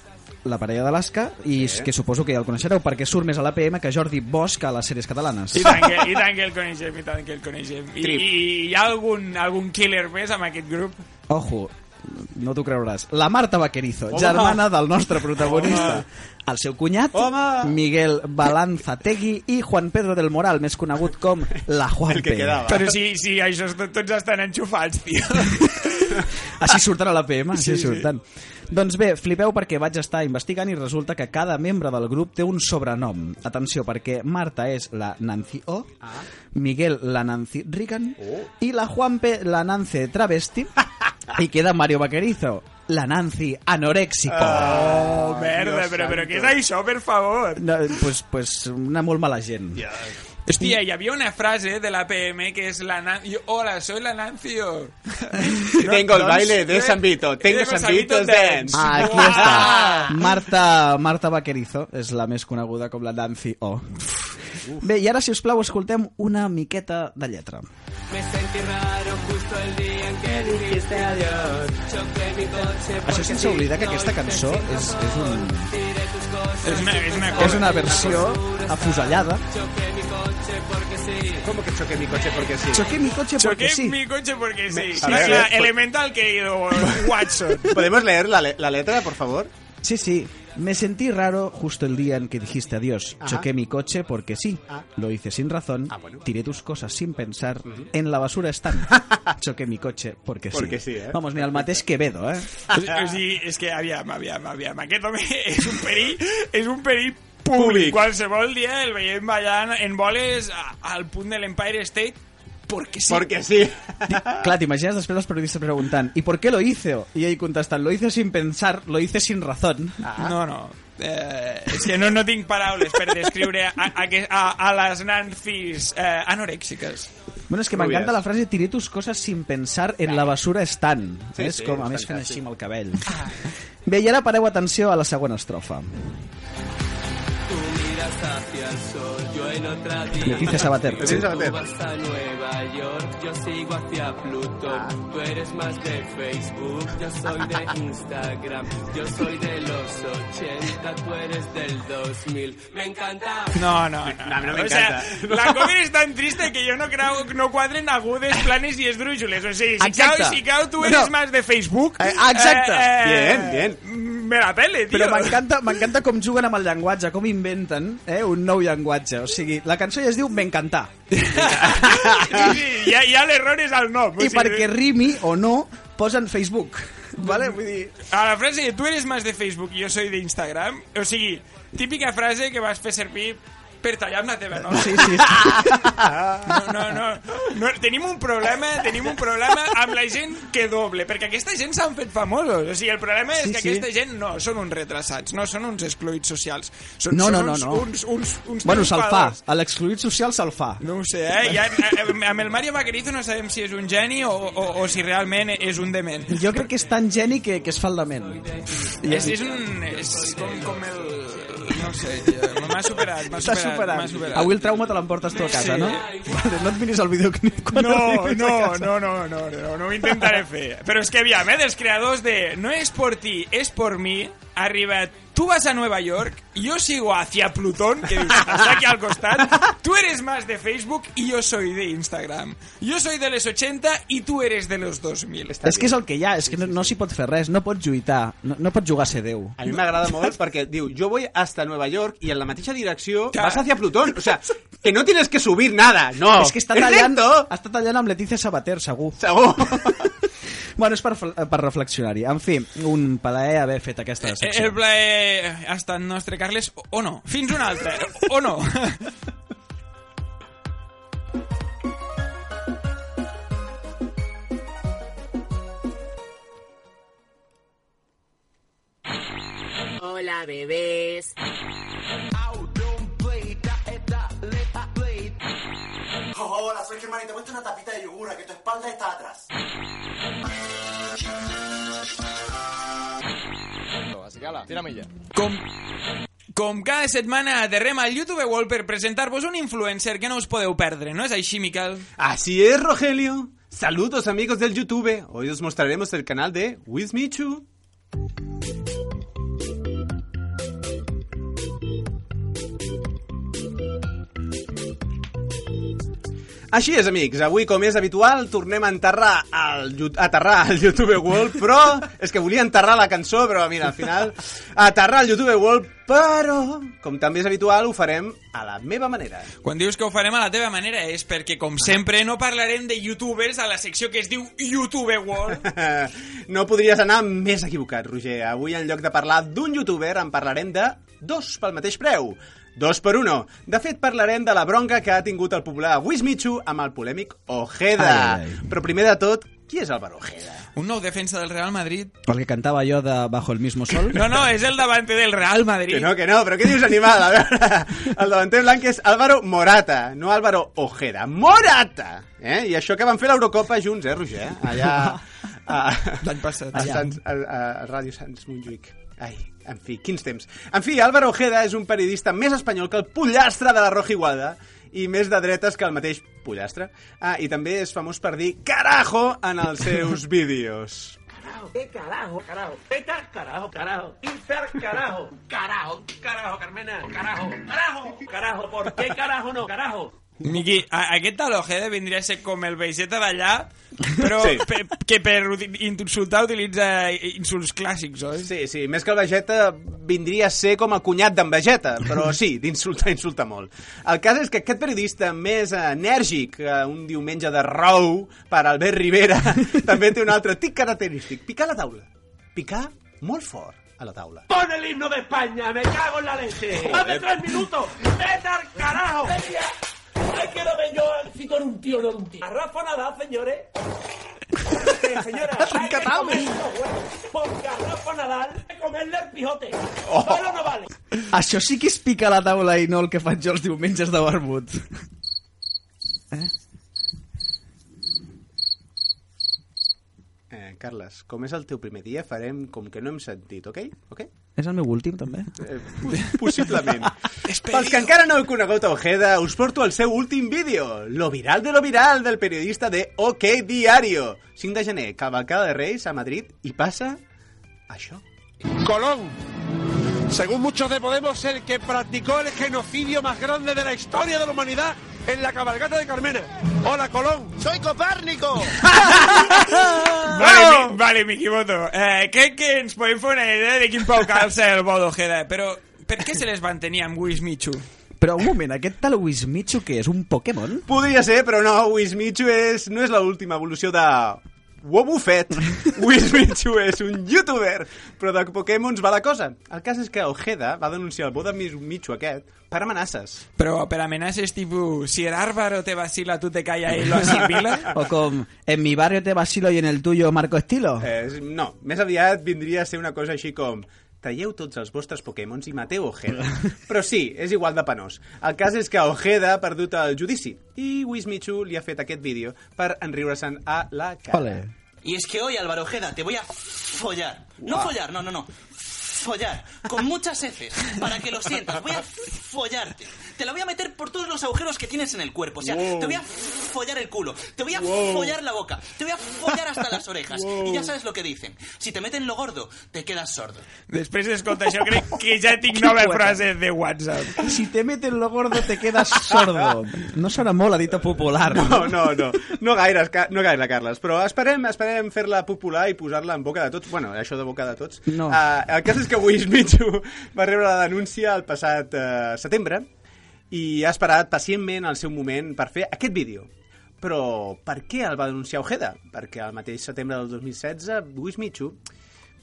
la parella d'Alaska, i Sí. que suposo que ja el coneixereu, perquè surt més a l'APM que Jordi Bosch a les sèries catalanes. I tant, que, I tant que el coneixem, i tant que el coneixem. I, Trip. i hi ha algun, algun killer més amb aquest grup? Ojo, no t'ho creuràs. La Marta Vaquerizo, Home. germana del nostre protagonista. El seu cunyat, Home. Miguel Balanzategui i Juan Pedro del Moral, més conegut com la Juanpe. Però si, si això tot, tots estan enxufats, tio. Així surten a l'APM, així Sí, sí. Doncs bé, flipeu perquè vaig estar investigant i resulta que cada membre del grup té un sobrenom. Atenció, perquè Marta és la Nancy O, Miguel la Nancy Reagan i la Juanpe la Nancy Travesti i queda Mario Vaquerizo, la Nancy Anoréxico. Oh, merda, però, però què és això, per favor? No, pues, pues una molt mala gent. Hòstia, hi havia una frase de la PM que és la Nancy... Hola, soy la Nancy. O. Tengo el baile de San Vito, tengo San Vito's dance. Ah, aquí està. Marta, Marta Vaquerizo és la més coneguda com la Nancy O. Bé, i ara, si us plau, escoltem una miqueta de lletra. Me sentí raro justo el día que dijiste adiós. Choqué mi coche Això sense oblidar que aquesta cançó és, és, un, És una, és una és una versió afusellada. Choqué mi coche porque sí. ¿Cómo que choqué mi coche porque sí? Choqué mi coche porque Choqué sí. mi coche porque sí. Ver, La ver, elemental querido Watson. ¿Podemos leer la, le- la letra, por favor? Sí, sí. Me sentí raro justo el día en que dijiste adiós. Ajá. Choqué mi coche porque sí. Ah. Lo hice sin razón. Tiré tus cosas sin pensar. En la basura están. Choqué mi coche porque sí. Porque sí, eh? Vamos, ni el mateix Quevedo, eh? O sigui, és que, aviam, aviam, aviam, aquest home és un perill, és un perill públic. Públic. Qualsevol dia el veiem ballant en boles al punt de l'Empire State porque sí. Porque sí. Clar, t'imagines després els periodistes preguntant ¿Y por qué lo hice? Y ell contestant Lo hice sin pensar, lo hice sin razón. No, no. Eh, és que no, no tinc paraules per descriure a, a, a, a les nancis eh, anorèxiques. Bueno, és que m'encanta la frase Tiré tus cosas sin pensar en la basura estan. Sí, és sí, com, a és més, fent així amb el cabell. Bé, i ara pareu atenció a la següent estrofa. Tú miras hacia el sol, Leticia Sabater. Tú Leticia Sabater. yo sigo hacia Plutón. Tú eres más de Facebook, yo soy de Instagram. Yo soy de los 80, tú eres del 2000. Me encanta. No, no, no. no me o sea, la cover és tan trista que jo no quadren agudes, planes esdrújoles. O sigui, si si tu eres No. más de Facebook... Eh, exacte. Bien, bien. Me la pele, tio. Però m'encanta m'encanta com juguen amb el llenguatge, com inventen eh, un nou llenguatge. O sigui, la cançó ja es diu M'encantar. Sí, sí, ja, ja l'error és al nom. I perquè rimi o no, posen Facebook. Vale? Vull dir... A la frase tu eres más de Facebook i jo soy de Instagram, o sigui, típica frase que vas fer servir per tallar amb la teva nova. Sí, sí. No, no, no, no. Tenim un problema, tenim un problema amb la gent que doble, perquè aquesta gent s'han fet famosos. O sigui, el problema és Sí, que sí. aquesta gent no són uns retrasats, no són uns excluïts socials. Són, No, no, són no, uns, no. Uns, uns, uns Bueno, se'l fa. A l'excluït social se'l fa. No ho sé, eh? Ja, eh, amb el Mario Vaquerizo no sabem si és un geni o, o, o si realment és un dement. Jo crec que és tan geni que, que es fa el dement. És, és un... És com, com el... No sé, tio, m'ha superat, m'ha superat, superat. superat. Avui el trauma te l'emportes tu a casa, Sí. no? Vale, no et miris el videoclip quan No, no, casa. no, no, no, no, no ho intentaré fer. Però és que aviam, eh, dels creadors de No és por ti, és por mi, arriba, tú vas a Nueva York, yo sigo hacia Plutón, que está aquí al costat, tú eres más de Facebook y yo soy de Instagram. Yo soy de los 80 y tú eres de los 2000. És que és el que hi ha, és que no, no s'hi pot fer res, no pots lluitar, no, no pots jugar a ser Déu. A mi m'agrada molt perquè diu, yo voy hasta Nueva York y en la mateixa direcció vas hacia Plutón. O sea, que no tienes que subir nada, no. És que està tallant, està tallant amb Letícia Sabater, segur. Segur. Bueno, és per, per reflexionar-hi. En fi, un plaer haver fet aquesta secció. El plaer ha estat nostre, Carles, o, o no? Fins una altra, o no? Hola, bebés. Hola, soy Germán y te muestro una tapita de yogur, a que tu espalda está atrás. Así que ala, tira-me ja. Com, com cada setmana aterrem al YouTube World per presentar-vos un influencer que no us podeu perdre, no és així, Miquel? Así es, Rogelio. Saludos amigos del YouTube. Hoy os mostraremos el canal de Wismichu. Així és, amics. Avui, com és habitual, tornem a enterrar al, Yu- aterrar al YouTube World, però... És que volia enterrar la cançó, però mira, al final... Aterrar al YouTube World, però... Com també és habitual, ho farem a la meva manera. Quan dius que ho farem a la teva manera és perquè, com sempre, no parlarem de youtubers a la secció que es diu YouTube World. No podries anar més equivocat, Roger. Avui, en lloc de parlar d'un youtuber, en parlarem de dos pel mateix preu. Dos per uno. De fet, parlarem de la bronca que ha tingut el popular Wismichu amb el polèmic Ojeda. Ai, ai. Però primer de tot, qui és Álvaro Ojeda? Un nou defensa del Real Madrid. El que cantava jo de Bajo el mismo sol. No, no, és el davante del Real Madrid. Que no, que no, però què dius, animal? A veure, el davanter blanc és Álvaro Morata, no Álvaro Ojeda. Morata! Eh? I això que van fer l'Eurocopa junts, eh, Roger? Allà... L'any passat. A, Sants, a, a, a Ràdio Sants Montjuïc. Ai, en fi, quins temps. En fi, Álvaro Ojeda és un periodista més espanyol que el pollastre de la Roja Igualda i més de dretes que el mateix pollastre. Ah, i també és famós per dir carajo en els seus vídeos. Carajo, qué carajo, carajo. Vete al carajo, carajo. Al carajo. Carajo, carajo, Carmena. Carajo, carajo, carajo. ¿Por qué carajo no? Carajo. Miqui, a, aquest tal Ojeda vindria a ser com el Baixeta d'allà, però Sí. pe, que per insultar utilitza insults clàssics, oi? Sí, sí, més que el Vegeta vindria a ser com el cunyat d'en Vegeta, però sí, d'insultar, insulta molt. El cas és que aquest periodista més enèrgic que un diumenge de rou per Albert Rivera també té un altre tic característic, picar a la taula. Picar molt fort a la taula. Pon el himno de España, me cago en la leche. Hace tres minutos. Vete al carajo. Ay, quiero ver yo si eres un tío no un tío. A Rafa Nadal, señores. Eh, señora, hay que comer porque a Rafa Nadal hay que comerle el pijote. ¿Vale o no vale? Això sí que és picar a la taula i no el que faig jo els diumenges de barbut. Eh, Carles, com és el teu primer dia, farem com que no hem sentit, ok? Ok? És el meu últim, també? Eh, possiblement. Pels que encara no heu conegut a Ojeda, us porto el seu últim vídeo, lo viral de lo viral del periodista de OK Diario. 5 de gener, cavalcada de Reis a Madrid i passa això. Colón, según muchos de Podemos, el que practicó el genocidio más grande de la historia de la humanidad en la cabalgata de Carmena. Hola, Colón. Soy Copérnico. Vale, mi, vale, Miquimoto. Eh, crec que ens podem fer una idea de quin pau calça el bo d'Ojeda, però per què se les van tenir amb Wismichu? Però un moment, aquest tal Wismichu que és un Pokémon? Podria ser, però no, Wismichu és, no és l'última evolució de Wobufet. Wismichu és un youtuber, però de Pokémons va la cosa. El cas és que Ojeda va denunciar el bo de Michu aquest per amenaces. Però per amenaces tipus, si el Álvaro te vacila, tu te calla i lo asimila? O com, en mi barrio te vacilo y en el tuyo marco estilo? Eh, no, més aviat vindria a ser una cosa així com talleu tots els vostres Pokémons i mateu Ojeda. Però sí, és igual de penós. El cas és que Ojeda ha perdut el judici i Wismichu li ha fet aquest vídeo per enriure-se'n a la cara. Y es que hoy, Álvaro Ojeda, te voy a follar. No Guau. follar, no, no, no. Follar. Con muchas heces. Para que lo sientas. Voy a follarte. Te la voy a meter por todos los agujeros que tienes en el cuerpo. O sea, Wow. te voy a follar el culo, te voy a Wow. follar la boca, te voy a follar hasta las orejas. Wow. Y ya sabes lo que dicen. Si te meten lo gordo, te quedas sordo. Després d'escoltar això, crec que ja tinc nova frase de WhatsApp. Si te meten lo gordo te quedas sordo. No serà molt a dita popular. No, no, no. No gaire, no gaire, Carles. Però esperem, esperem fer-la popular i posar-la en boca de tots. Bueno, això de boca de tots. No. Uh, el cas és que Wismichu va rebre la denúncia el passat uh, setembre i ha esperat pacientment el seu moment per fer aquest vídeo. Però per què el va denunciar Ojeda? Perquè el mateix setembre del 2016 Wismichu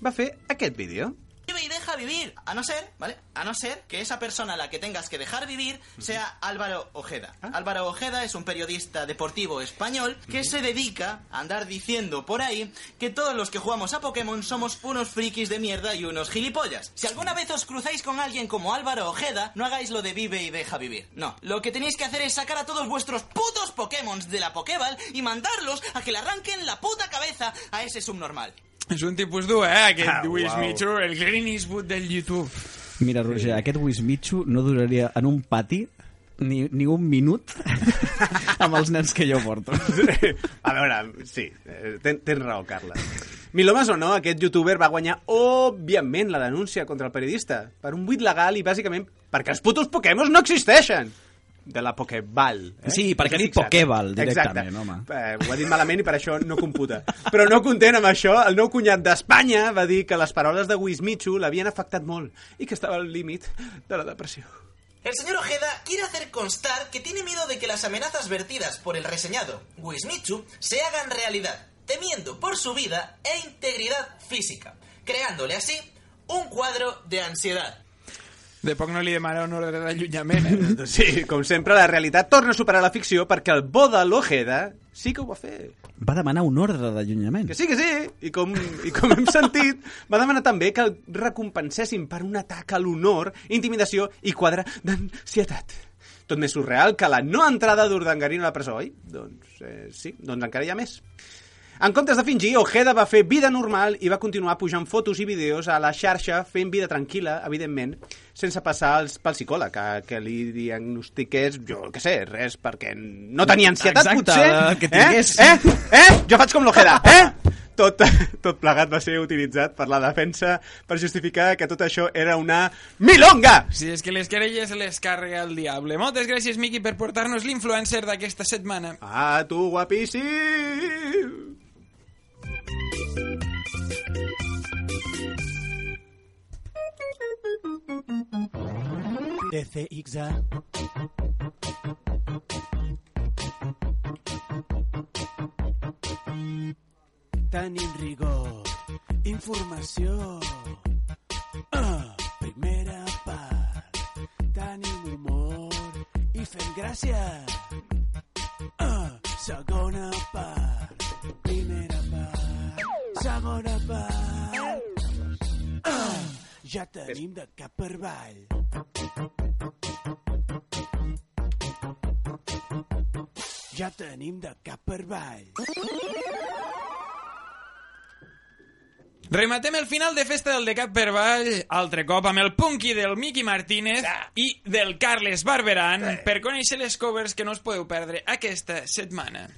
va fer aquest vídeo. Vive y deja vivir, a no ser, ¿vale? A no ser que esa persona a la que tengas que dejar vivir sea Álvaro Ojeda. Álvaro Ojeda es un periodista deportivo español que se dedica a andar diciendo por ahí que todos los que jugamos a Pokémon somos unos frikis de mierda y unos gilipollas. Si alguna vez os cruzáis con alguien como Álvaro Ojeda, no hagáis lo de vive y deja vivir. No, lo que tenéis que hacer es sacar a todos vuestros putos Pokémon de la Pokéball y mandarlos a que le arranquen la puta cabeza a ese subnormal. És un tipus dur, eh, aquest Ah, Wish uau. Mitchell, el Clint Eastwood del YouTube. Mira, Roger, aquest Wismichu no duraria en un pati ni, ni un minut amb els nens que jo porto. A veure, sí, eh, ten, tens raó, Carles. Milomes o no, aquest youtuber va guanyar, òbviament, la denúncia contra el periodista per un buit legal i, bàsicament, perquè els putos Pokémon no existeixen. De la Pokéball. Eh? Sí, perquè ha dit? Pokéball directament, Exacte. home. Eh, ho ha dit malament i per això no computa. Però no content amb això, el nou cunyat d'Espanya va dir que les paroles de Wismichu l'havien afectat molt i que estava al límit de la depressió. El señor Ojeda quiere hacer constar que tiene miedo de que las amenazas vertidas por el reseñado Wismichu se hagan realidad, temiendo por su vida e integridad física, creándole así un cuadro de ansiedad. De poc no li demana un ordre d'allunyament, eh? Sí, com sempre, la realitat torna a superar la ficció perquè el bo de l'Ojeda sí que ho va fer. Va demanar un ordre d'allunyament. Que sí, que sí. I com, I com hem sentit, va demanar també que el recompensessin per un atac a l'honor, intimidació i quadre d'ansietat. Tot més surreal que la no entrada d'Urdangarín a la presó, oi? Doncs eh, sí, doncs encara hi ha més. En comptes de fingir, Ojeda va fer vida normal i va continuar pujant fotos i vídeos a la xarxa fent vida tranquil·la, evidentment, sense passar els, pel psicòleg, que, que li diagnostiqués, jo què sé, res, perquè no tenia ansietat, Exacte, potser. que tingués. Eh? Eh? Eh? Jo faig com l'Ojeda, eh? Tot, tot plegat va ser utilitzat per la defensa per justificar que tot això era una milonga! Si és que les querelles les carrega el diable. Moltes gràcies, Miqui, per portar-nos l'influencer d'aquesta setmana. Ah, tu, guapíssim! DCXA. Tenim rigor, informació. Ah, primera part. Tenim humor i fem gràcia. Ah, segona part. Primera part. Segona part. Ja tenim de cap per avall. Ja tenim de cap per avall. Rematem el final de festa del de Cap per Vall, altre cop amb el punky del Miqui Martínez i del Carles Barberan per conèixer les covers que no us podeu perdre aquesta setmana.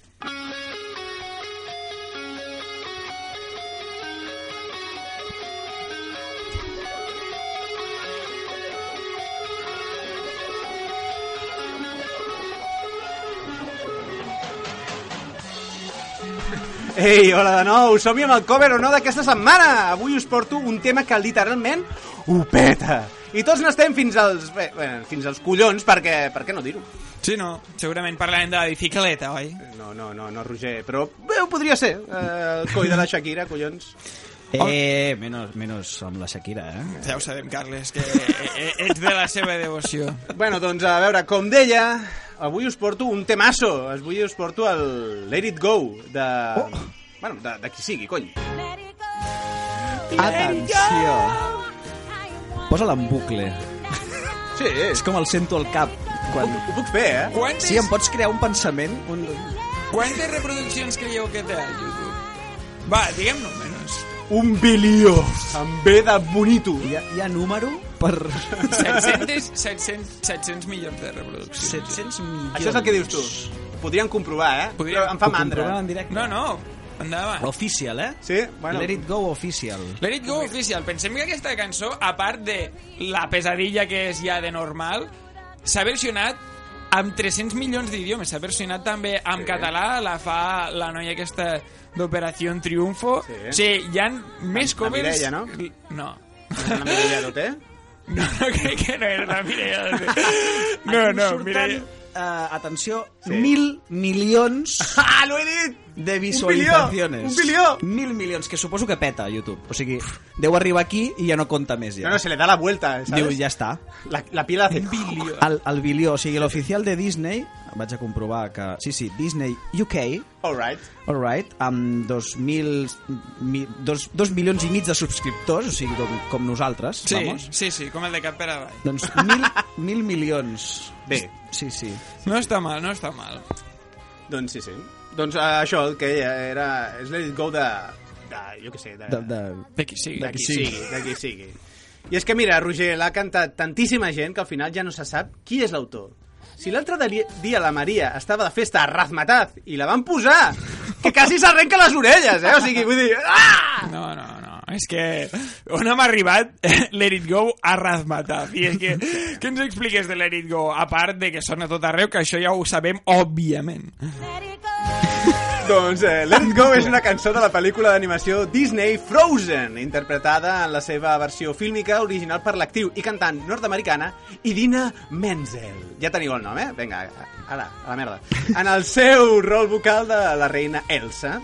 Ei, hola de nou, som-hi amb el cover o no d'aquesta setmana. Avui us porto un tema que literalment ho peta. I tots n'estem fins als... Bé, bé, fins als collons, perquè... Per què no dir-ho? Sí, no, segurament parlarem de la bicicleta, oi? No, no, no, no, Roger, però bé, ho podria ser. Eh, el coi de la Shakira, collons. Eh, menos, menos amb la Shakira, eh? Ja ho sabem, Carles, que e- e- ets de la seva devoció. Bueno, doncs a veure, com deia, avui us porto un temasso. Avui us porto el Let It Go de... Oh. Bueno, de, de qui sigui, cony. Atenció! Posa-la en bucle. Sí. És com el sento al cap. Quan... Ho, ho puc fer, eh? Quantes, Sí, em pots crear un pensament? Un... quantes reproduccions creieu que té a YouTube? Va, diguem números. Un bilió, amb B de bonito. Hi ha, hi ha número per... 700, 700, 700 milions de reproduccions. 700 milions. Això és el que dius tu. podríem comprovar, eh? Podríem- Però em fa mandra. en directe? No, no, endavant. Official, eh? Sí, bueno. Let it go official. Let It Go Official. Pensem que aquesta cançó, a part de la pesadilla que és ja de normal, s'ha versionat amb 300 milions d'idiomes. S'ha versionat també en Sí. català, la fa la noia aquesta d'Operació Triunfo. Sí. O sigui, hi ha més La covers... Mireia, no? No. La Mireia Doté? No, no crec que no és la Mireia. No, no, Mireia... eh, atenció, Sí. mil milions Ah, lo he dit! De visualitzacions. Un bilió! Mil milions, que suposo que peta a YouTube. O sigui, deu arribar aquí i ja no compta més ja. No, no, se le da la vuelta, ¿sabes? Diu, ja està. La, la pila hace... El, el bilió, o sigui, l'oficial de Disney, vaig a comprovar que... Sí, sí, Disney UK, All right. all right, amb dos, mil, mi, dos, dos milions i mig de subscriptors, o sigui, com, com nosaltres, Sí, vamos. sí, sí, com el de Cap per avall. Doncs mil, mil milions. Bé. Sí, sí. No està mal, no està mal. Doncs sí, sí. Doncs uh, això, el que era... És Let It Go de... de jo què sé, de... De, de, De qui sigui. de qui sigui, de qui sigui. I és que, mira, Roger, l'ha cantat tantíssima gent que al final ja no se sap qui és l'autor. Si l'altre di- dia la Maria estava de festa a Razmataz i la van posar, que quasi s'arrenca les orelles, eh? O sigui, vull dir... Ah! No, no, no. És que on hem arribat Let It Go a Razmataz. I és que, què ens expliques de Let It Go? A part de que sona tot arreu, que això ja ho sabem, òbviament. Doncs eh, Let It Go és una cançó de la pel·lícula d'animació Disney Frozen, interpretada en la seva versió fílmica original per l'actriu i cantant nord-americana Idina Menzel. Ja teniu el nom, eh? Vinga, ara, a la merda. En el seu rol vocal de la reina Elsa.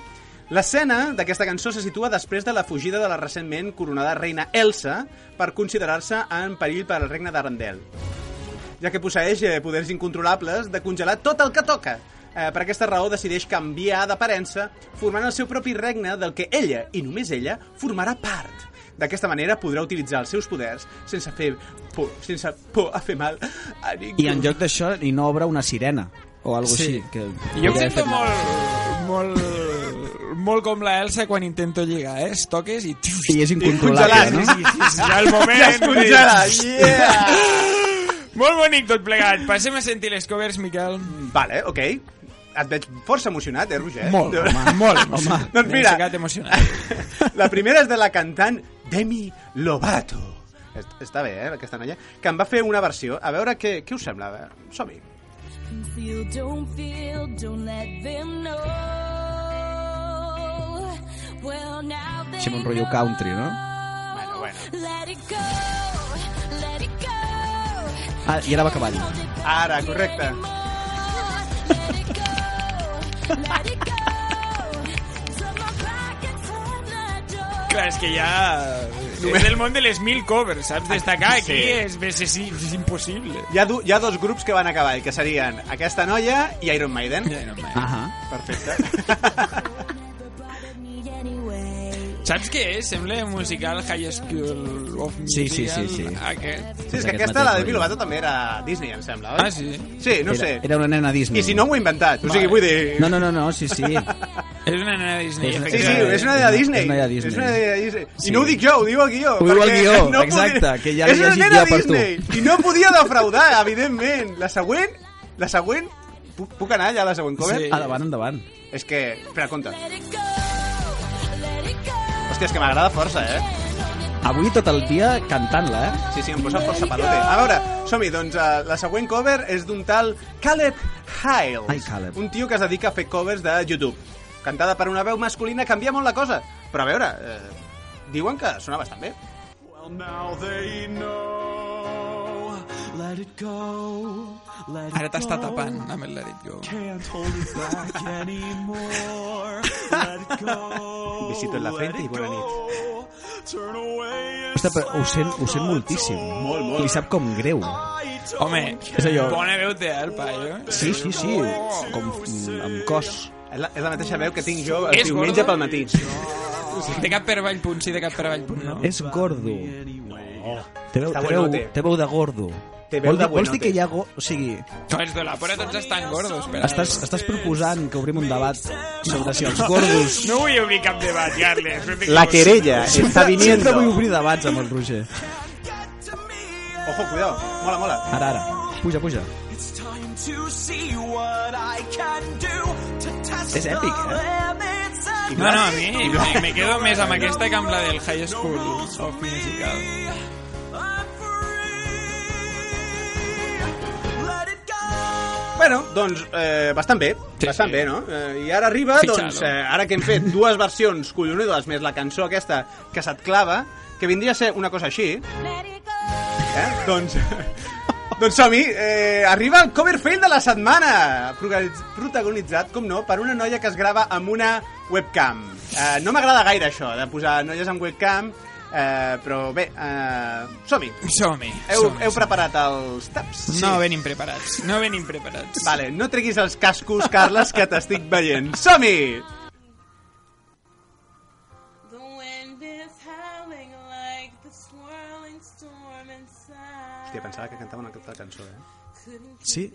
L'escena d'aquesta cançó se situa després de la fugida de la recentment coronada reina Elsa per considerar-se en perill per al regne d'Arendelle ja que posseix eh, poders incontrolables de congelar tot el que toca. Eh, per aquesta raó decideix canviar d'aparença, formant el seu propi regne del que ella, i només ella, formarà part. D'aquesta manera podrà utilitzar els seus poders sense fer por, sense por a fer mal a ningú. I en lloc d'això, i no obre una sirena o algo Sí. així. Que Jo em sento molt, mal. molt, molt com la Elsa quan intento lligar, eh? Es toques i... I és incontrolable, no? Sí, sí, sí, ja el moment... Ja es congela, yeah! Molt bonic tot plegat. Passem a sentir les covers, Miquel. Vale, ok. Et veig força emocionat, eh, Roger? Molt, home, molt emocionat. doncs mira, emocionat. la primera és de la cantant Demi Lovato. Est- Està bé, eh, aquesta noia. Que em va fer una versió. A veure què, què us sembla. Som-hi. Feel, don't feel, don't let them know. Well, now they Així amb un rotllo country, no? Bueno, bueno. let it go, let it go. Ah, i ara va cavall. Ara, correcte. Clar, és que ja... És del món de les mil covers, saps? Destacar aquí Sí. és, és, és, és impossible. Hi ha, du hi ha dos grups que van a cavall, que serien aquesta noia i Iron Maiden. Iron Maiden. Ahà. Perfecte. Saps què és? Sembla un musical High School of Sí, sí, Musical. sí, sí. Aquest. Sí, és que Aquest aquesta, la de. Lovato, també era Disney, em sembla, oi? Ah, sí? Sí, no era, sé. Era una nena Disney. I si no m'ho he inventat, o sigui, vull dir... No, no, no, no sí, sí. És una nena Disney. Sí, sí, és una de Disney. És una de Disney. És una de Disney. Sí. I no ho dic jo, ho diu el guió. Ho diu el guió, no exacte, que ja l'he és una llegit nena jo per tu. I no podia defraudar, evidentment. La següent... La següent... Puc, puc anar ja a la següent cover? Sí. Endavant, endavant. És que... Espera, compte. Hòstia, és que m'agrada força, eh? Avui tot el dia cantant-la, eh? Sí, sí, em posa força palote. A veure, som-hi, doncs uh, la següent cover és d'un tal Caleb Hiles. Ai, Caleb. Un tio que es dedica a fer covers de YouTube. Cantada per una veu masculina canvia molt la cosa. Però a veure, eh, diuen que sona bastant bé. Well, now they know. Ara t'està go. tapant amb el Let It Go. Can't hold it back anymore. Let it go. Besito en la frente i bona nit. Turn away and Ostres, però ho sent, ho sent moltíssim. Molt, molt. Li sap com greu. Home, És allò- bona veu té, eh, el paio. Sí, sí, sí. Com amb cos. És la, és la mateixa veu que tinc jo el És diumenge gordo? pel matí. De cap per avall punt, sí, de cap per avall punt, no? És gordo. Té veu, Està té veu, té veu de gordo. Té veu Vols de dir- Vols dir que hi ha... Go... O sigui, No, els de la pora tots estan gordos, però... estàs, estàs proposant que obrim un debat sobre si els gordos... No vull obrir cap debat, Carles. La querella està Sempre viniendo. vull obrir debats amb el Roger. Ojo, cuidado. Mola, mola. Ara, ara. Puja, puja. És èpic, eh? No, no, a mi me, me quedo més amb aquesta que amb la del High School of Musical. Bueno, doncs eh, bastant bé, sí, bastant sí. bé, no? Eh, I ara arriba, Fixalo. doncs, eh, ara que hem fet dues versions collonudes, més la cançó aquesta que se't clava, que vindria a ser una cosa així, eh? doncs... Doncs som-hi, eh, arriba el cover fail de la setmana, protagonitzat, com no, per una noia que es grava amb una webcam. Eh, no m'agrada gaire això, de posar noies amb webcam, eh, però bé, eh, som-hi. Som-hi. Heu, som-hi, heu som-hi. preparat els taps? No venim preparats, no venim preparats. Vale, no treguis els cascos, Carles, que t'estic veient. Som-hi! The wind is howling like the swirling storm inside. Hòstia, pensava que cantaven aquesta cançó, eh? Sí?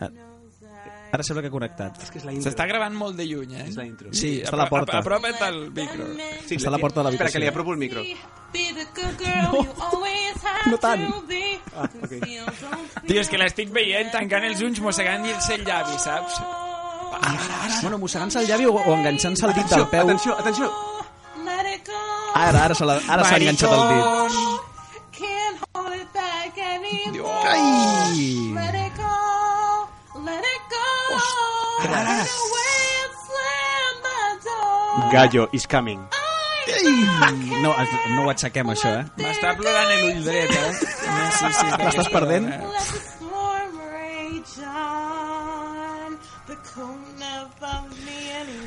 Ah, Ara sembla que ha connectat. És que és la S'està gravant molt de lluny, eh? És la intro. Sí, està a la porta. Apropa't al micro. Sí, Està a la porta de l'habitació. Espera, que li apropo el micro. Have no tant. Ah, ok. Tio, és que l'estic veient tancant els ulls, mossegant-se el llavi, saps? Bueno, mossegant-se el llavi o, o enganxant-se el dit del peu. Atenció, atenció. Ara, ara ara s'ha enganxat el dit. Can't hold it back anymore. Ai! Gallo is coming. No, no ho aixequem, això, eh? M'està plorant l'ull dret, eh? No sé si L'estàs perdent?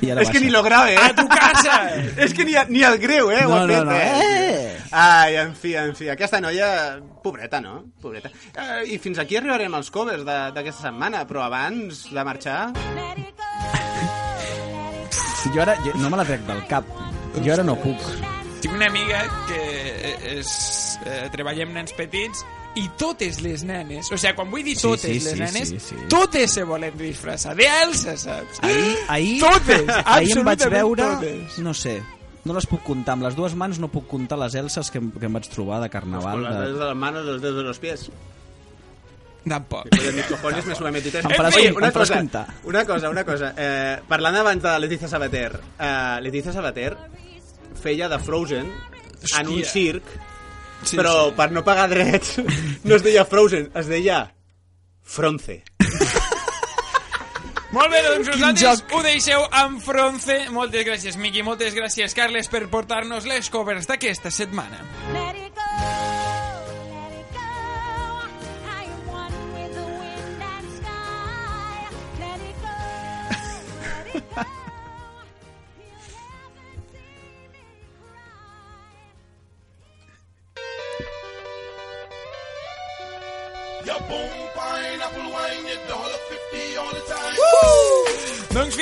I ara És que ni lo grave, eh? A tu casa! És que ni, ni el greu, eh? ho No, ha no, fet, no, eh? eh! Ai, en fi, en fi. Aquesta noia, pobreta, no? Pobreta. Eh, I fins aquí arribarem als covers de- d'aquesta setmana, però abans de marxar... Jo ara jo no me la trec del cap. Jo ara no puc. Tinc una amiga que és, eh, treballa amb nens petits i totes les nenes, o sigui, quan vull dir Sí, totes sí, les sí, nenes, sí, sí. totes se volen disfressar d'Elsa, saps? Ahir, ahir, Totes, ahir em vaig veure... totes. No sé, no les puc comptar. Amb les dues mans no puc comptar les elses que, em- que em vaig trobar de carnaval. Con las De... de las manos, los dedos de los pies. Tampoc. Que de mis cojones me sube metites. Em faràs- Oye, em una faràs cosa, una cosa, una cosa. Eh, parlant abans de Letizia Sabater, eh, Letizia Sabater feia de Frozen en un Hòstia. circ, Sí, però sí. per no pagar drets no es deia Frozen, es deia Fronce. Molt bé, doncs joc. ho deixeu amb Fronce. Moltes gràcies, Miqui, moltes gràcies, Carles, per portar-nos les covers d'aquesta setmana. Let it go, let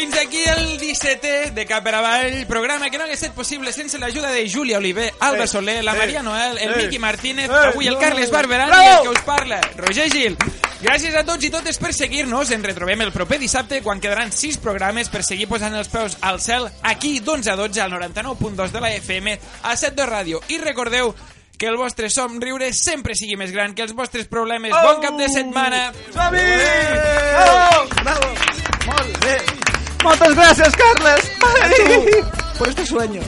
fins aquí el 17è de Cap per Avall, programa que no hagués estat possible sense l'ajuda de Júlia Oliver, Alba Eh, Soler, la eh, Maria Noel, el eh, Miqui Martínez, avui el Carles. Barberan Bravo! i el que us parla, Roger Gil. Gràcies a tots i totes per seguir-nos. Ens retrobem el proper dissabte quan quedaran sis programes per seguir posant els peus al cel aquí d'11 a 12 al 99.2 de la FM a 7 de ràdio. I recordeu que el vostre somriure sempre sigui més gran que els vostres problemes. Bon cap de setmana! Som-hi! Bravo! Bravo! Molt bé! Moltes gràcies, Carles! Ai! Por este sueño.